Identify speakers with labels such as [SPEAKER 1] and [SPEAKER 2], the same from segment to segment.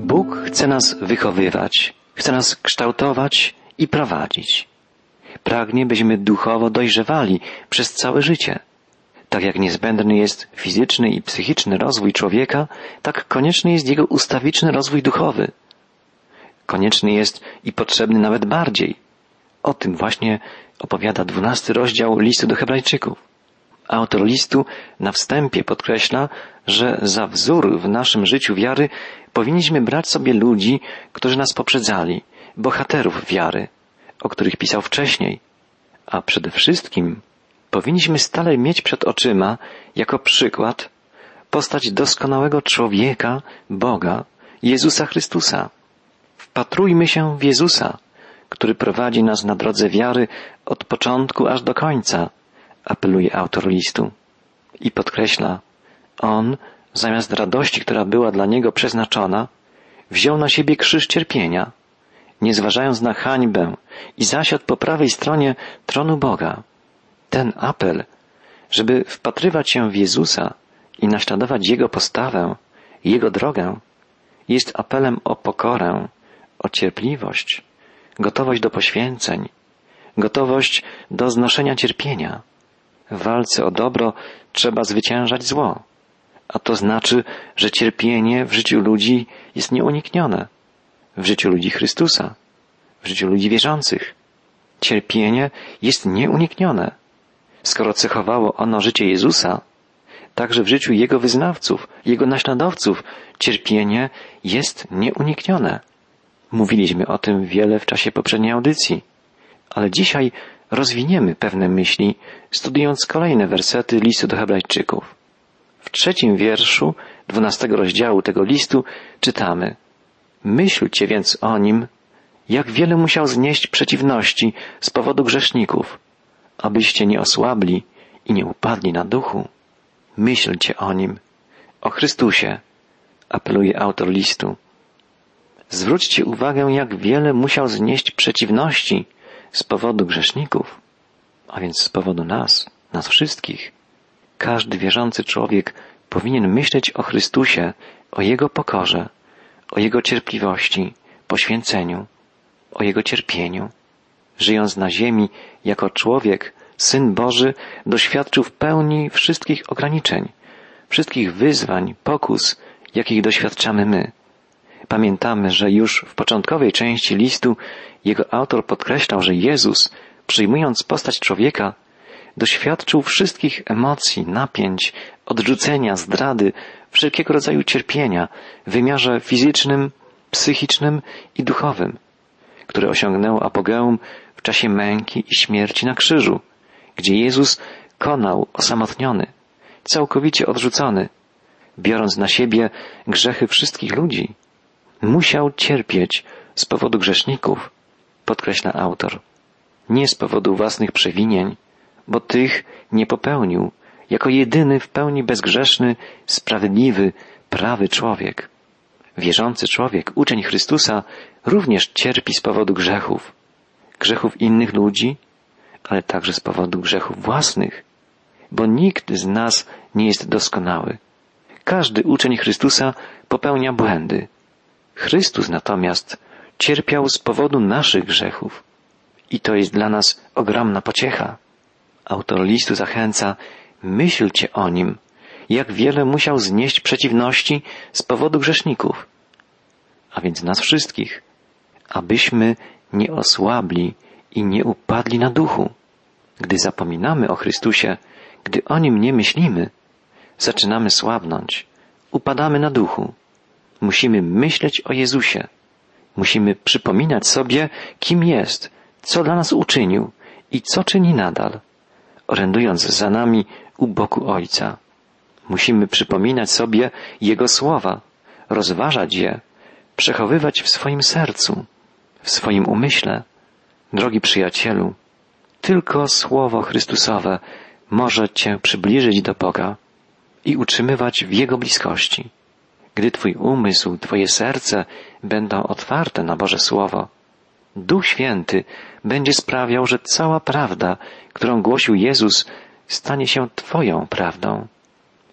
[SPEAKER 1] Bóg chce nas wychowywać, chce nas kształtować i prowadzić. Pragnie, byśmy duchowo dojrzewali przez całe życie. Tak jak niezbędny jest fizyczny i psychiczny rozwój człowieka, tak konieczny jest jego ustawiczny rozwój duchowy. Konieczny jest i potrzebny nawet bardziej. O tym właśnie opowiada dwunasty rozdział listu do Hebrajczyków. Autor listu na wstępie podkreśla, że za wzór w naszym życiu wiary powinniśmy brać sobie ludzi, którzy nas poprzedzali, bohaterów wiary, o których pisał wcześniej, a przede wszystkim powinniśmy stale mieć przed oczyma jako przykład postać doskonałego człowieka, Boga, Jezusa Chrystusa. Wpatrujmy się w Jezusa, który prowadzi nas na drodze wiary od początku aż do końca, apeluje autor listu. I podkreśla, on, zamiast radości, która była dla niego przeznaczona, wziął na siebie krzyż cierpienia, nie zważając na hańbę i zasiadł po prawej stronie tronu Boga. Ten apel, żeby wpatrywać się w Jezusa i naśladować Jego postawę, Jego drogę, jest apelem o pokorę, o cierpliwość, gotowość do poświęceń, gotowość do znoszenia cierpienia. W walce o dobro trzeba zwyciężać zło, a to znaczy, że cierpienie w życiu ludzi jest nieuniknione, w życiu ludzi Chrystusa, w życiu ludzi wierzących. Cierpienie jest nieuniknione. Skoro cechowało ono życie Jezusa, także w życiu Jego wyznawców, Jego naśladowców cierpienie jest nieuniknione. Mówiliśmy o tym wiele w czasie poprzedniej audycji, ale dzisiaj rozwiniemy pewne myśli, studiując kolejne wersety listu do Hebrajczyków. Trzecim wierszu dwunastego rozdziału tego listu czytamy Myślcie więc o nim, jak wiele musiał znieść przeciwności z powodu grzeszników, abyście nie osłabli i nie upadli na duchu. Myślcie o nim, o Chrystusie, apeluje autor listu. Zwróćcie uwagę, jak wiele musiał znieść przeciwności z powodu grzeszników, a więc z powodu nas, nas wszystkich. Każdy wierzący człowiek powinien myśleć o Chrystusie, o Jego pokorze, o Jego cierpliwości, poświęceniu, o Jego cierpieniu. Żyjąc na ziemi jako człowiek, Syn Boży doświadczył w pełni wszystkich ograniczeń, wszystkich wyzwań, pokus, jakich doświadczamy my. Pamiętamy, że już w początkowej części listu jego autor podkreślał, że Jezus, przyjmując postać człowieka, doświadczył wszystkich emocji, napięć, odrzucenia, zdrady, wszelkiego rodzaju cierpienia w wymiarze fizycznym, psychicznym i duchowym, które osiągnęło apogeum w czasie męki i śmierci na krzyżu, gdzie Jezus konał osamotniony, całkowicie odrzucony, biorąc na siebie grzechy wszystkich ludzi. Musiał cierpieć z powodu grzeszników, podkreśla autor. Nie z powodu własnych przewinień, bo tych nie popełnił, jako jedyny w pełni bezgrzeszny, sprawiedliwy, prawy człowiek. Wierzący człowiek, uczeń Chrystusa, również cierpi z powodu grzechów. Grzechów innych ludzi, ale także z powodu grzechów własnych, bo nikt z nas nie jest doskonały. Każdy uczeń Chrystusa popełnia błędy. Chrystus natomiast cierpiał z powodu naszych grzechów. I to jest dla nas ogromna pociecha. Autor listu zachęca, myślcie o nim, jak wiele musiał znieść przeciwności z powodu grzeszników, a więc nas wszystkich, abyśmy nie osłabli i nie upadli na duchu. Gdy zapominamy o Chrystusie, gdy o nim nie myślimy, zaczynamy słabnąć, upadamy na duchu. Musimy myśleć o Jezusie. Musimy przypominać sobie, kim jest, co dla nas uczynił i co czyni nadal, orędując za nami u boku Ojca. Musimy przypominać sobie Jego słowa, rozważać je, przechowywać w swoim sercu, w swoim umyśle. Drogi przyjacielu, tylko Słowo Chrystusowe może Cię przybliżyć do Boga i utrzymywać w Jego bliskości. Gdy Twój umysł, Twoje serce będą otwarte na Boże Słowo, Duch Święty będzie sprawiał, że cała prawda, którą głosił Jezus, stanie się Twoją prawdą.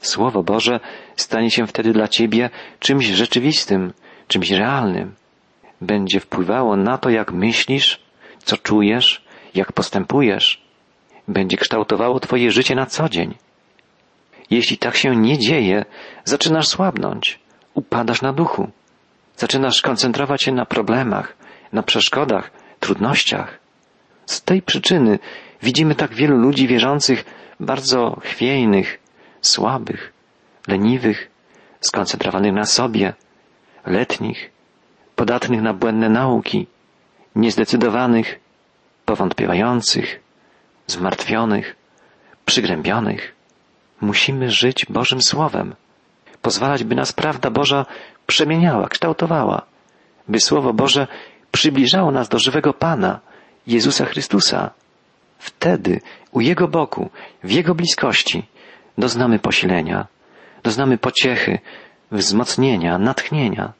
[SPEAKER 1] Słowo Boże stanie się wtedy dla Ciebie czymś rzeczywistym, czymś realnym. Będzie wpływało na to, jak myślisz, co czujesz, jak postępujesz. Będzie kształtowało Twoje życie na co dzień. Jeśli tak się nie dzieje, zaczynasz słabnąć, upadasz na duchu, zaczynasz koncentrować się na problemach, na przeszkodach, trudnościach. Z tej przyczyny widzimy tak wielu ludzi wierzących, bardzo chwiejnych, słabych, leniwych, skoncentrowanych na sobie, letnich, podatnych na błędne nauki, niezdecydowanych, powątpiewających, zmartwionych, przygnębionych. Musimy żyć Bożym Słowem, pozwalać, by nas prawda Boża przemieniała, kształtowała, by Słowo Boże przybliżało nas do żywego Pana, Jezusa Chrystusa. Wtedy u Jego boku, w Jego bliskości doznamy posilenia, doznamy pociechy, wzmocnienia, natchnienia.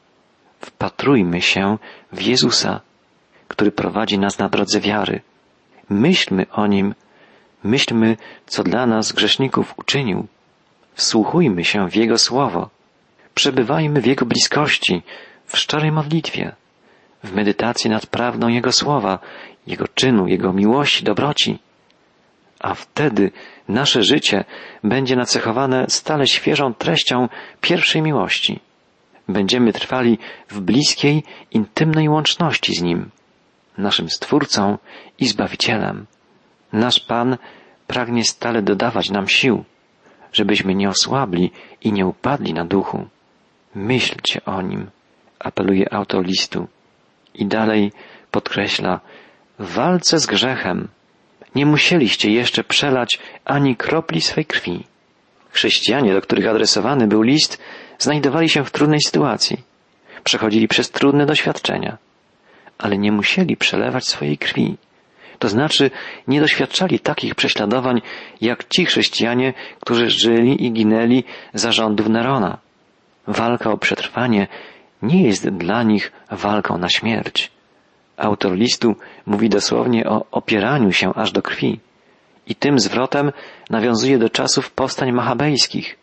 [SPEAKER 1] Wpatrujmy się w Jezusa, który prowadzi nas na drodze wiary. Myślmy o Nim, myślmy, co dla nas grzeszników uczynił. Wsłuchujmy się w Jego słowo. Przebywajmy w Jego bliskości, w szczerej modlitwie, w medytacji nad prawdą Jego słowa, Jego czynu, Jego miłości, dobroci. A wtedy nasze życie będzie nacechowane stale świeżą treścią pierwszej miłości. Będziemy trwali w bliskiej, intymnej łączności z Nim, naszym Stwórcą i Zbawicielem. Nasz Pan pragnie stale dodawać nam sił, żebyśmy nie osłabli i nie upadli na duchu. Myślcie o Nim, apeluje autor listu. I dalej podkreśla, w walce z grzechem nie musieliście jeszcze przelać ani kropli swej krwi. Chrześcijanie, do których adresowany był list, znajdowali się w trudnej sytuacji. Przechodzili przez trudne doświadczenia, ale nie musieli przelewać swojej krwi. To znaczy, nie doświadczali takich prześladowań jak ci chrześcijanie, którzy żyli i ginęli za rządów Nerona. Walka o przetrwanie nie jest dla nich walką na śmierć. Autor listu mówi dosłownie o opieraniu się aż do krwi. I tym zwrotem nawiązuje do czasów powstań machabejskich,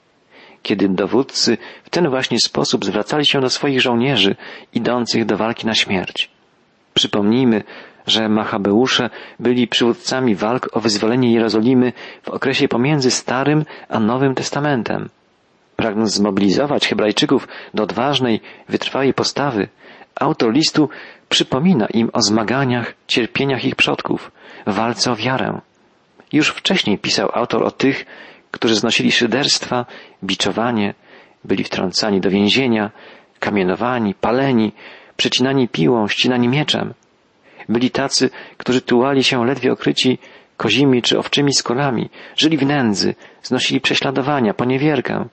[SPEAKER 1] kiedy dowódcy w ten właśnie sposób zwracali się do swoich żołnierzy idących do walki na śmierć. Przypomnijmy, że Machabeusze byli przywódcami walk o wyzwolenie Jerozolimy w okresie pomiędzy Starym a Nowym Testamentem. Pragnąc zmobilizować Hebrajczyków do odważnej, wytrwałej postawy, autor listu przypomina im o zmaganiach, cierpieniach ich przodków, walce o wiarę. Już wcześniej pisał autor o tych, którzy znosili szyderstwa, biczowanie, byli wtrącani do więzienia, kamienowani, paleni, przecinani piłą, ścinani mieczem. Byli tacy, którzy tułali się ledwie okryci kozimi czy owczymi skolami, żyli w nędzy, znosili prześladowania, poniewierkę,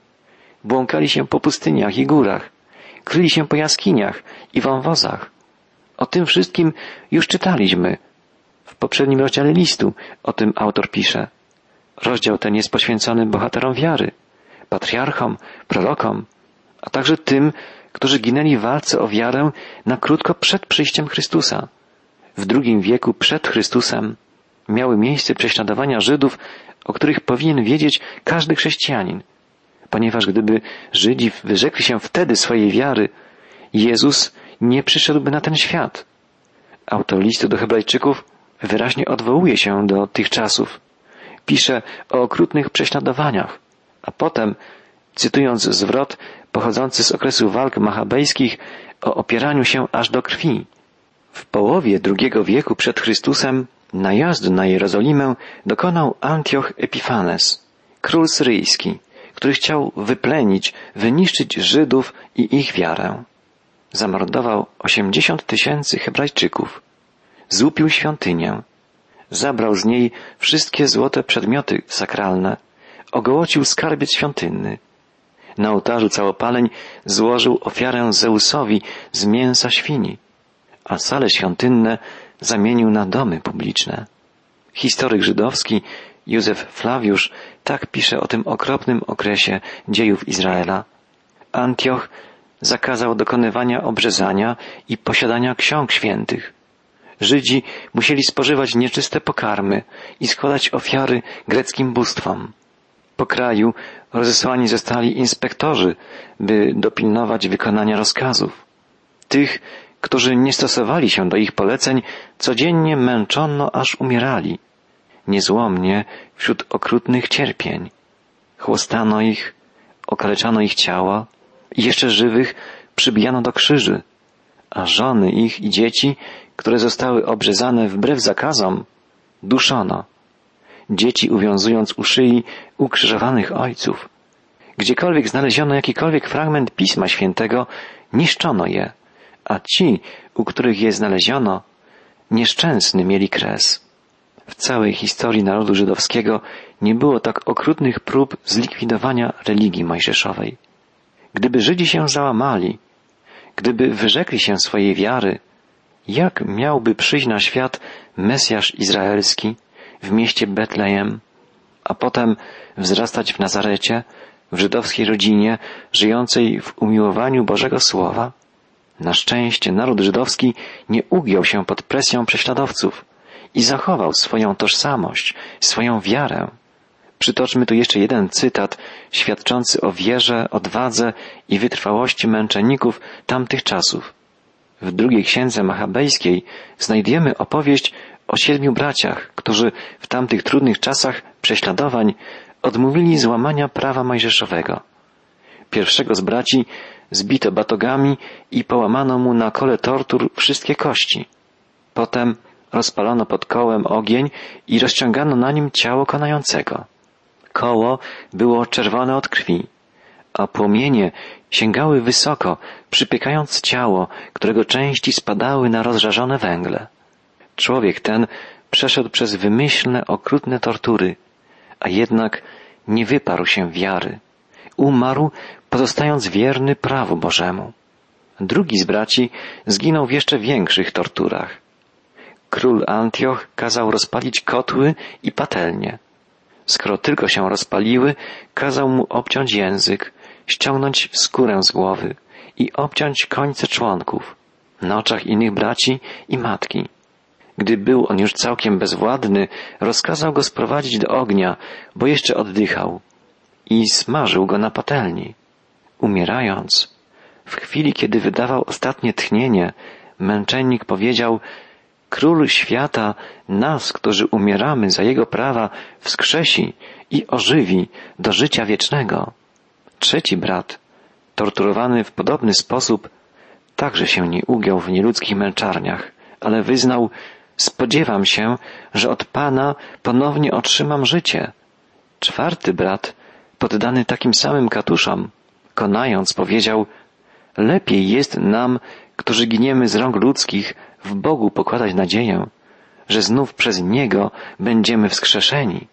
[SPEAKER 1] błąkali się po pustyniach i górach, kryli się po jaskiniach i wąwozach. O tym wszystkim już czytaliśmy. W poprzednim rozdziale listu o tym autor pisze. Rozdział ten jest poświęcony bohaterom wiary, patriarchom, prorokom, a także tym, którzy ginęli w walce o wiarę na krótko przed przyjściem Chrystusa. W drugim wieku przed Chrystusem miały miejsce prześladowania Żydów, o których powinien wiedzieć każdy chrześcijanin, ponieważ gdyby Żydzi wyrzekli się wtedy swojej wiary, Jezus nie przyszedłby na ten świat. Autor listu do Hebrajczyków wyraźnie odwołuje się do tych czasów. Pisze o okrutnych prześladowaniach, a potem, cytując zwrot pochodzący z okresu walk machabejskich o opieraniu się aż do krwi. W połowie II wieku przed Chrystusem najazdu na Jerozolimę dokonał Antioch Epifanes, król syryjski, który chciał wyplenić, wyniszczyć Żydów i ich wiarę. Zamordował osiemdziesiąt tysięcy Hebrajczyków, złupił świątynię, zabrał z niej wszystkie złote przedmioty sakralne, ogołocił skarbiec świątynny. Na ołtarzu całopaleń złożył ofiarę Zeusowi z mięsa świni, a sale świątynne zamienił na domy publiczne. Historyk żydowski Józef Flawiusz tak pisze o tym okropnym okresie dziejów Izraela. Antioch zakazał dokonywania obrzezania i posiadania ksiąg świętych. Żydzi musieli spożywać nieczyste pokarmy i składać ofiary greckim bóstwom. Po kraju rozesłani zostali inspektorzy, by dopilnować wykonania rozkazów. Tych, którzy nie stosowali się do ich poleceń, codziennie męczono, aż umierali. Niezłomnie wśród okrutnych cierpień. Chłostano ich, okaleczano ich ciała i jeszcze żywych przybijano do krzyży, a żony ich i dzieci, które zostały obrzezane wbrew zakazom, duszono. Dzieci uwiązując u szyi ukrzyżowanych ojców. Gdziekolwiek znaleziono jakikolwiek fragment Pisma Świętego, niszczono je, a ci, u których je znaleziono, nieszczęsny mieli kres. W całej historii narodu żydowskiego nie było tak okrutnych prób zlikwidowania religii mojżeszowej. Gdyby Żydzi się załamali, gdyby wyrzekli się swojej wiary, jak miałby przyjść na świat Mesjasz Izraelski w mieście Betlejem, a potem wzrastać w Nazarecie, w żydowskiej rodzinie, żyjącej w umiłowaniu Bożego Słowa? Na szczęście naród żydowski nie ugiął się pod presją prześladowców i zachował swoją tożsamość, swoją wiarę. Przytoczmy tu jeszcze jeden cytat świadczący o wierze, odwadze i wytrwałości męczenników tamtych czasów. W drugiej księdze machabejskiej znajdziemy opowieść o siedmiu braciach, którzy w tamtych trudnych czasach prześladowań odmówili złamania prawa mojżeszowego. Pierwszego z braci zbito batogami i połamano mu na kole tortur wszystkie kości. Potem rozpalono pod kołem ogień i rozciągano na nim ciało konającego. Koło było czerwone od krwi, a płomienie sięgały wysoko, przypiekając ciało, którego części spadały na rozżarzone węgle. Człowiek ten przeszedł przez wymyślne, okrutne tortury, a jednak nie wyparł się wiary. Umarł, pozostając wierny prawu Bożemu. Drugi z braci zginął w jeszcze większych torturach. Król Antioch kazał rozpalić kotły i patelnie. Skoro tylko się rozpaliły, kazał mu obciąć język, ściągnąć skórę z głowy i obciąć końce członków na oczach innych braci i matki. Gdy był on już całkiem bezwładny, rozkazał go sprowadzić do ognia, bo jeszcze oddychał i smażył go na patelni. Umierając, w chwili kiedy wydawał ostatnie tchnienie, męczennik powiedział Król świata nas, którzy umieramy za Jego prawa, wskrzesi i ożywi do życia wiecznego. Trzeci brat, torturowany w podobny sposób, także się nie ugiął w nieludzkich męczarniach, ale wyznał, spodziewam się, że od Pana ponownie otrzymam życie. Czwarty brat, poddany takim samym katuszom, konając, powiedział, lepiej jest nam, którzy giniemy z rąk ludzkich, w Bogu pokładać nadzieję, że znów przez Niego będziemy wskrzeszeni.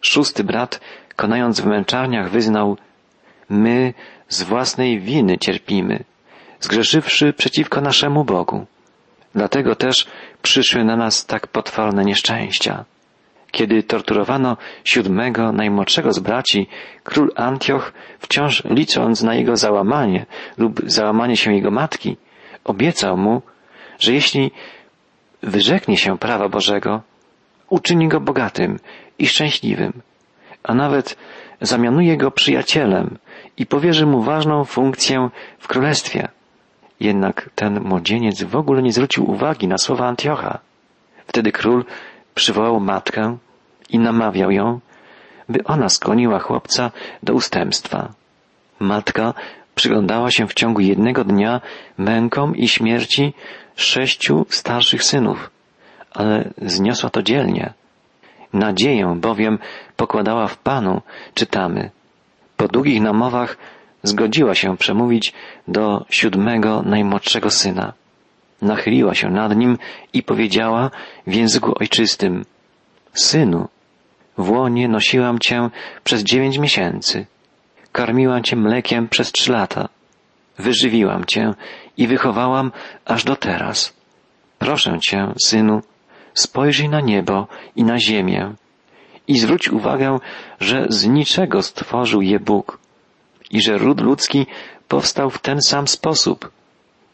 [SPEAKER 1] Szósty brat, konając w męczarniach, wyznał, my z własnej winy cierpimy, zgrzeszywszy przeciwko naszemu Bogu. Dlatego też przyszły na nas tak potworne nieszczęścia. Kiedy torturowano siódmego, najmłodszego z braci, król Antioch, wciąż licząc na jego załamanie lub załamanie się jego matki, obiecał mu, że jeśli wyrzeknie się prawa Bożego, uczyni go bogatym i szczęśliwym, a nawet zamianuje go przyjacielem i powierzy mu ważną funkcję w królestwie. Jednak ten młodzieniec w ogóle nie zwrócił uwagi na słowa Antiocha. Wtedy król przywołał matkę i namawiał ją, by ona skłoniła chłopca do ustępstwa. Matka przyglądała się w ciągu jednego dnia mękom i śmierci sześciu starszych synów, ale zniosła to dzielnie. Nadzieję bowiem pokładała w Panu, czytamy. Po długich namowach zgodziła się przemówić do siódmego najmłodszego syna. Nachyliła się nad nim i powiedziała w języku ojczystym Synu, w łonie nosiłam cię przez dziewięć miesięcy. Karmiłam cię mlekiem przez trzy lata. Wyżywiłam cię i wychowałam aż do teraz. Proszę cię, synu, spojrzyj na niebo i na ziemię i zwróć uwagę, że z niczego stworzył je Bóg i że ród ludzki powstał w ten sam sposób.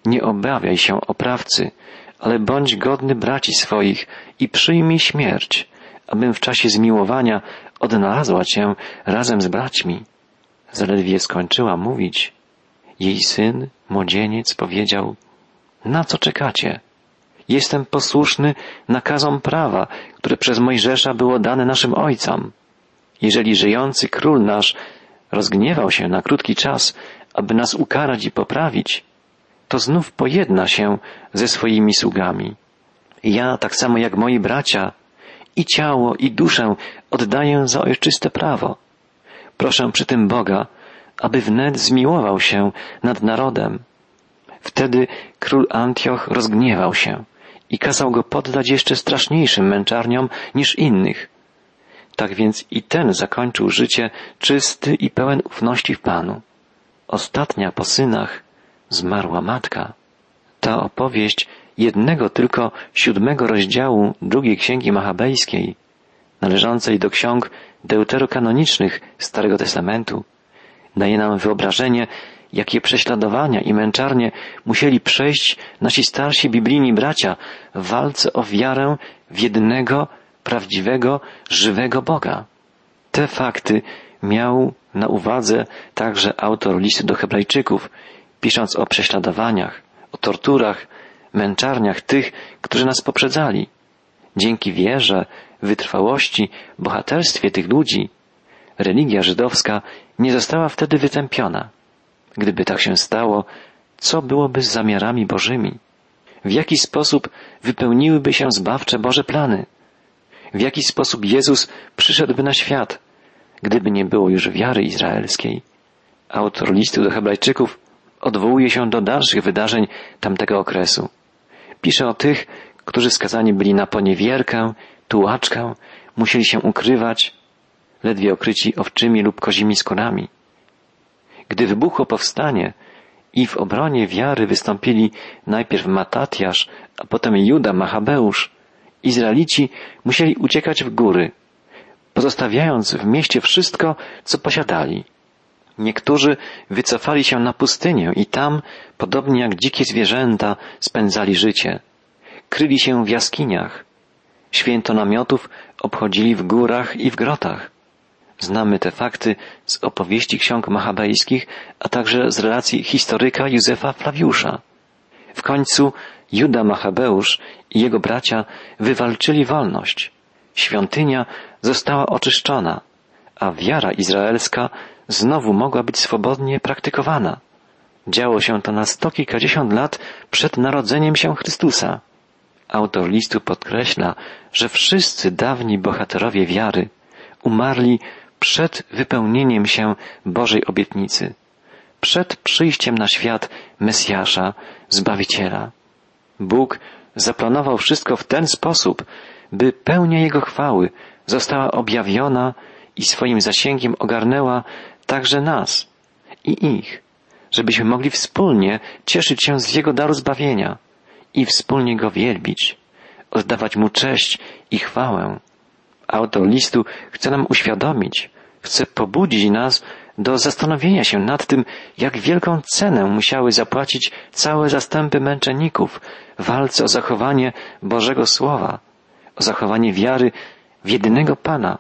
[SPEAKER 1] Nie obawiaj się oprawcy, ale bądź godny braci swoich i przyjmij śmierć, abym w czasie zmiłowania odnalazła cię razem z braćmi. Zaledwie skończyła mówić, jej syn, młodzieniec, powiedział, Na co czekacie? Jestem posłuszny nakazom prawa, które przez Mojżesza było dane naszym ojcom. Jeżeli żyjący król nasz rozgniewał się na krótki czas, aby nas ukarać i poprawić, to znów pojedna się ze swoimi sługami. Ja, tak samo jak moi bracia, i ciało, i duszę oddaję za ojczyste prawo. Proszę przy tym Boga, aby wnet zmiłował się nad narodem. Wtedy król Antioch rozgniewał się i kazał go poddać jeszcze straszniejszym męczarniom niż innych. Tak więc i ten zakończył życie czysty i pełen ufności w Panu. Ostatnia po synach zmarła matka. Ta opowieść jednego tylko siódmego rozdziału drugiej księgi machabejskiej, należącej do ksiąg deuterokanonicznych Starego Testamentu, daje nam wyobrażenie, jakie prześladowania i męczarnie musieli przejść nasi starsi biblijni bracia w walce o wiarę w jednego, prawdziwego, żywego Boga. Te fakty miał na uwadze także autor listu do Hebrajczyków, pisząc o prześladowaniach, o torturach, męczarniach tych, którzy nas poprzedzali. Dzięki wierze, wytrwałości, bohaterstwie tych ludzi, religia żydowska nie została wtedy wytępiona. Gdyby tak się stało, co byłoby z zamiarami Bożymi? W jaki sposób wypełniłyby się zbawcze Boże plany? W jaki sposób Jezus przyszedłby na świat, gdyby nie było już wiary izraelskiej? Autor listu do Hebrajczyków odwołuje się do dalszych wydarzeń tamtego okresu. Pisze o tych, którzy skazani byli na poniewierkę, tułaczkę, musieli się ukrywać, ledwie okryci owczymi lub kozimi skórami. Gdy wybuchło powstanie i w obronie wiary wystąpili najpierw Matatiasz, a potem Juda Machabeusz, Izraelici musieli uciekać w góry, pozostawiając w mieście wszystko, co posiadali. Niektórzy wycofali się na pustynię i tam, podobnie jak dzikie zwierzęta, spędzali życie. Kryli się w jaskiniach. Święto namiotów obchodzili w górach i w grotach. Znamy te fakty z opowieści ksiąg machabejskich, a także z relacji historyka Józefa Flawiusza. W końcu Juda Machabeusz i jego bracia wywalczyli wolność. Świątynia została oczyszczona, a wiara izraelska znowu mogła być swobodnie praktykowana. Działo się to na sto kilkadziesiąt lat przed narodzeniem się Chrystusa. Autor listu podkreśla, że wszyscy dawni bohaterowie wiary umarli przed wypełnieniem się Bożej obietnicy, przed przyjściem na świat Mesjasza, Zbawiciela. Bóg zaplanował wszystko w ten sposób, by pełnia Jego chwały została objawiona i swoim zasięgiem ogarnęła także nas i ich, żebyśmy mogli wspólnie cieszyć się z Jego daru zbawienia i wspólnie Go wielbić, oddawać Mu cześć i chwałę. Autor listu chce nam uświadomić, chce pobudzić nas do zastanowienia się nad tym, jak wielką cenę musiały zapłacić całe zastępy męczenników w walce o zachowanie Bożego Słowa, o zachowanie wiary w jedynego Pana,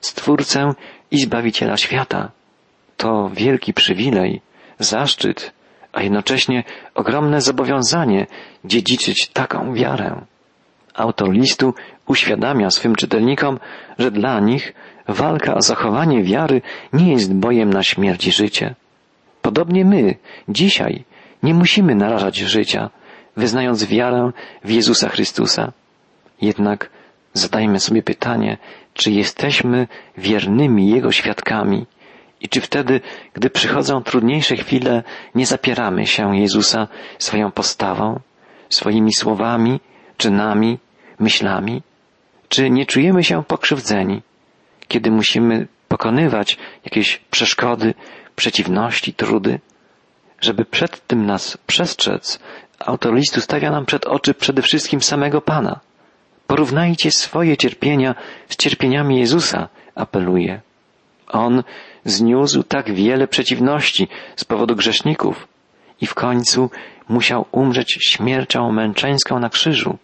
[SPEAKER 1] Stwórcę i Zbawiciela świata. To wielki przywilej, zaszczyt, a jednocześnie ogromne zobowiązanie dziedziczyć taką wiarę. Autor listu uświadamia swym czytelnikom, że dla nich walka o zachowanie wiary nie jest bojem na śmierć i życie. Podobnie my, dzisiaj, nie musimy narażać życia, wyznając wiarę w Jezusa Chrystusa. Jednak zadajmy sobie pytanie, czy jesteśmy wiernymi Jego świadkami i czy wtedy, gdy przychodzą trudniejsze chwile, nie zapieramy się Jezusa swoją postawą, swoimi słowami, czynami, myślami? Czy nie czujemy się pokrzywdzeni, kiedy musimy pokonywać jakieś przeszkody, przeciwności, trudy? Żeby przed tym nas przestrzec, autor listu stawia nam przed oczy przede wszystkim samego Pana. Porównajcie swoje cierpienia z cierpieniami Jezusa, apeluje. On zniósł tak wiele przeciwności z powodu grzeszników i w końcu musiał umrzeć śmiercią męczeńską na krzyżu.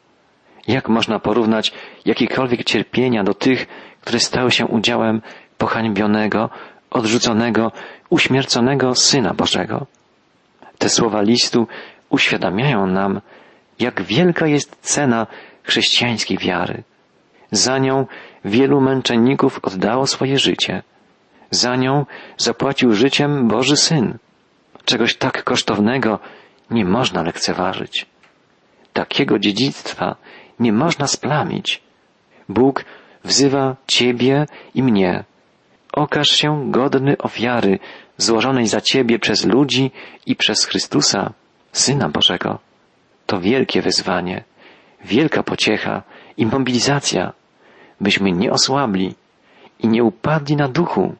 [SPEAKER 1] Jak można porównać jakiekolwiek cierpienia do tych, które stały się udziałem pohańbionego, odrzuconego, uśmierconego Syna Bożego? Te słowa listu uświadamiają nam, jak wielka jest cena chrześcijańskiej wiary. Za nią wielu męczenników oddało swoje życie. Za nią zapłacił życiem Boży Syn. Czegoś tak kosztownego nie można lekceważyć. Takiego dziedzictwa nie można splamić. Bóg wzywa Ciebie i mnie. Okaż się godny ofiary złożonej za Ciebie przez ludzi i przez Chrystusa, Syna Bożego. To wielkie wyzwanie, wielka pociecha i mobilizacja, byśmy nie osłabli i nie upadli na duchu,